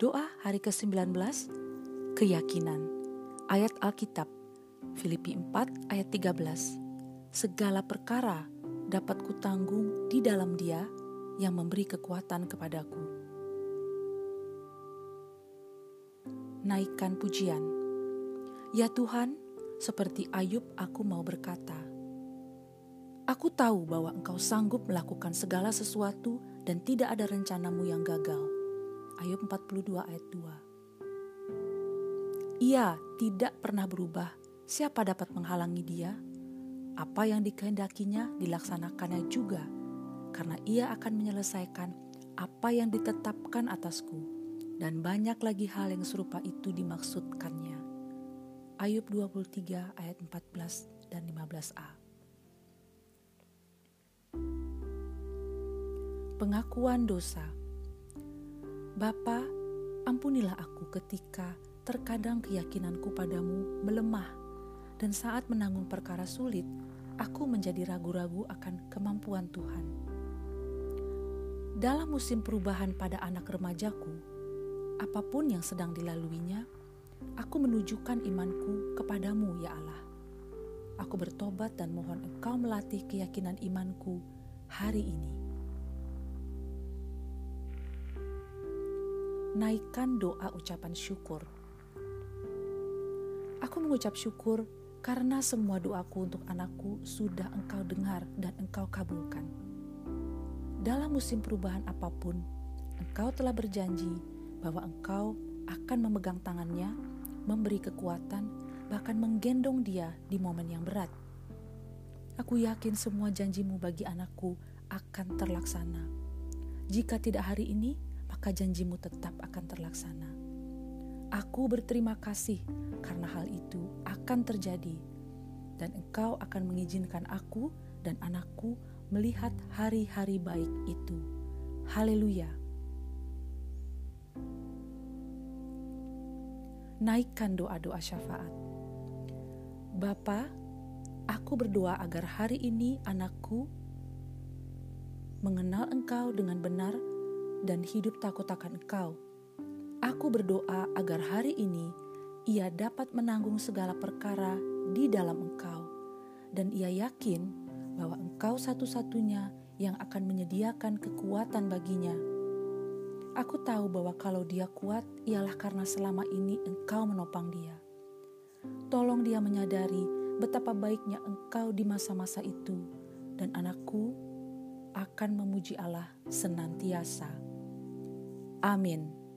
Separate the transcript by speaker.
Speaker 1: Doa hari ke-19, keyakinan. Ayat Alkitab, Filipi 4 ayat 13. Segala perkara dapat kutanggung di dalam dia yang memberi kekuatan kepadaku. Naikkan pujian. Ya Tuhan, seperti Ayub aku mau berkata, Aku tahu bahwa engkau sanggup melakukan segala sesuatu dan tidak ada rencanamu yang gagal. Ayub 42 ayat 2 Ia tidak pernah berubah. Siapa dapat menghalangi dia? Apa yang dikehendakinya dilaksanakannya juga, karena ia akan menyelesaikan apa yang ditetapkan atasku, dan banyak lagi hal yang serupa itu dimaksudkannya. Ayub 23 ayat 14 dan 15a. Pengakuan dosa. Bapa, ampunilah aku ketika terkadang keyakinanku padamu melemah dan saat menanggung perkara sulit, aku menjadi ragu-ragu akan kemampuan Tuhan. Dalam musim perubahan pada anak remajaku, apa pun yang sedang dilaluinya, aku menunjukkan imanku kepadamu, ya Allah. Aku bertobat dan mohon Engkau melatih keyakinan imanku hari ini. Naikkan doa ucapan syukur. Aku mengucap syukur karena semua doaku untuk anakku sudah engkau dengar dan engkau kabulkan. Dalam musim perubahan apa pun, engkau telah berjanji bahwa engkau akan memegang tangannya, memberi kekuatan, bahkan menggendong dia di momen yang berat. Aku yakin semua janjimu bagi anakku akan terlaksana. Jika tidak hari ini, maka janjimu tetap akan terlaksana. Aku berterima kasih karena hal itu akan terjadi, dan Engkau akan mengizinkan aku dan anakku melihat hari-hari baik itu. Haleluya! Naikkan doa-doa syafaat. Bapa, aku berdoa agar hari ini anakku mengenal Engkau dengan benar dan hidup takut akan Engkau Aku berdoa agar hari ini ia dapat menanggung segala perkara di dalam Engkau, dan ia yakin bahwa Engkau satu-satunya yang akan menyediakan kekuatan baginya. Aku tahu bahwa kalau dia kuat ialah karena selama ini Engkau menopang dia. Tolong dia menyadari betapa baiknya Engkau di masa-masa itu, dan anakku akan memuji Allah senantiasa. Amin.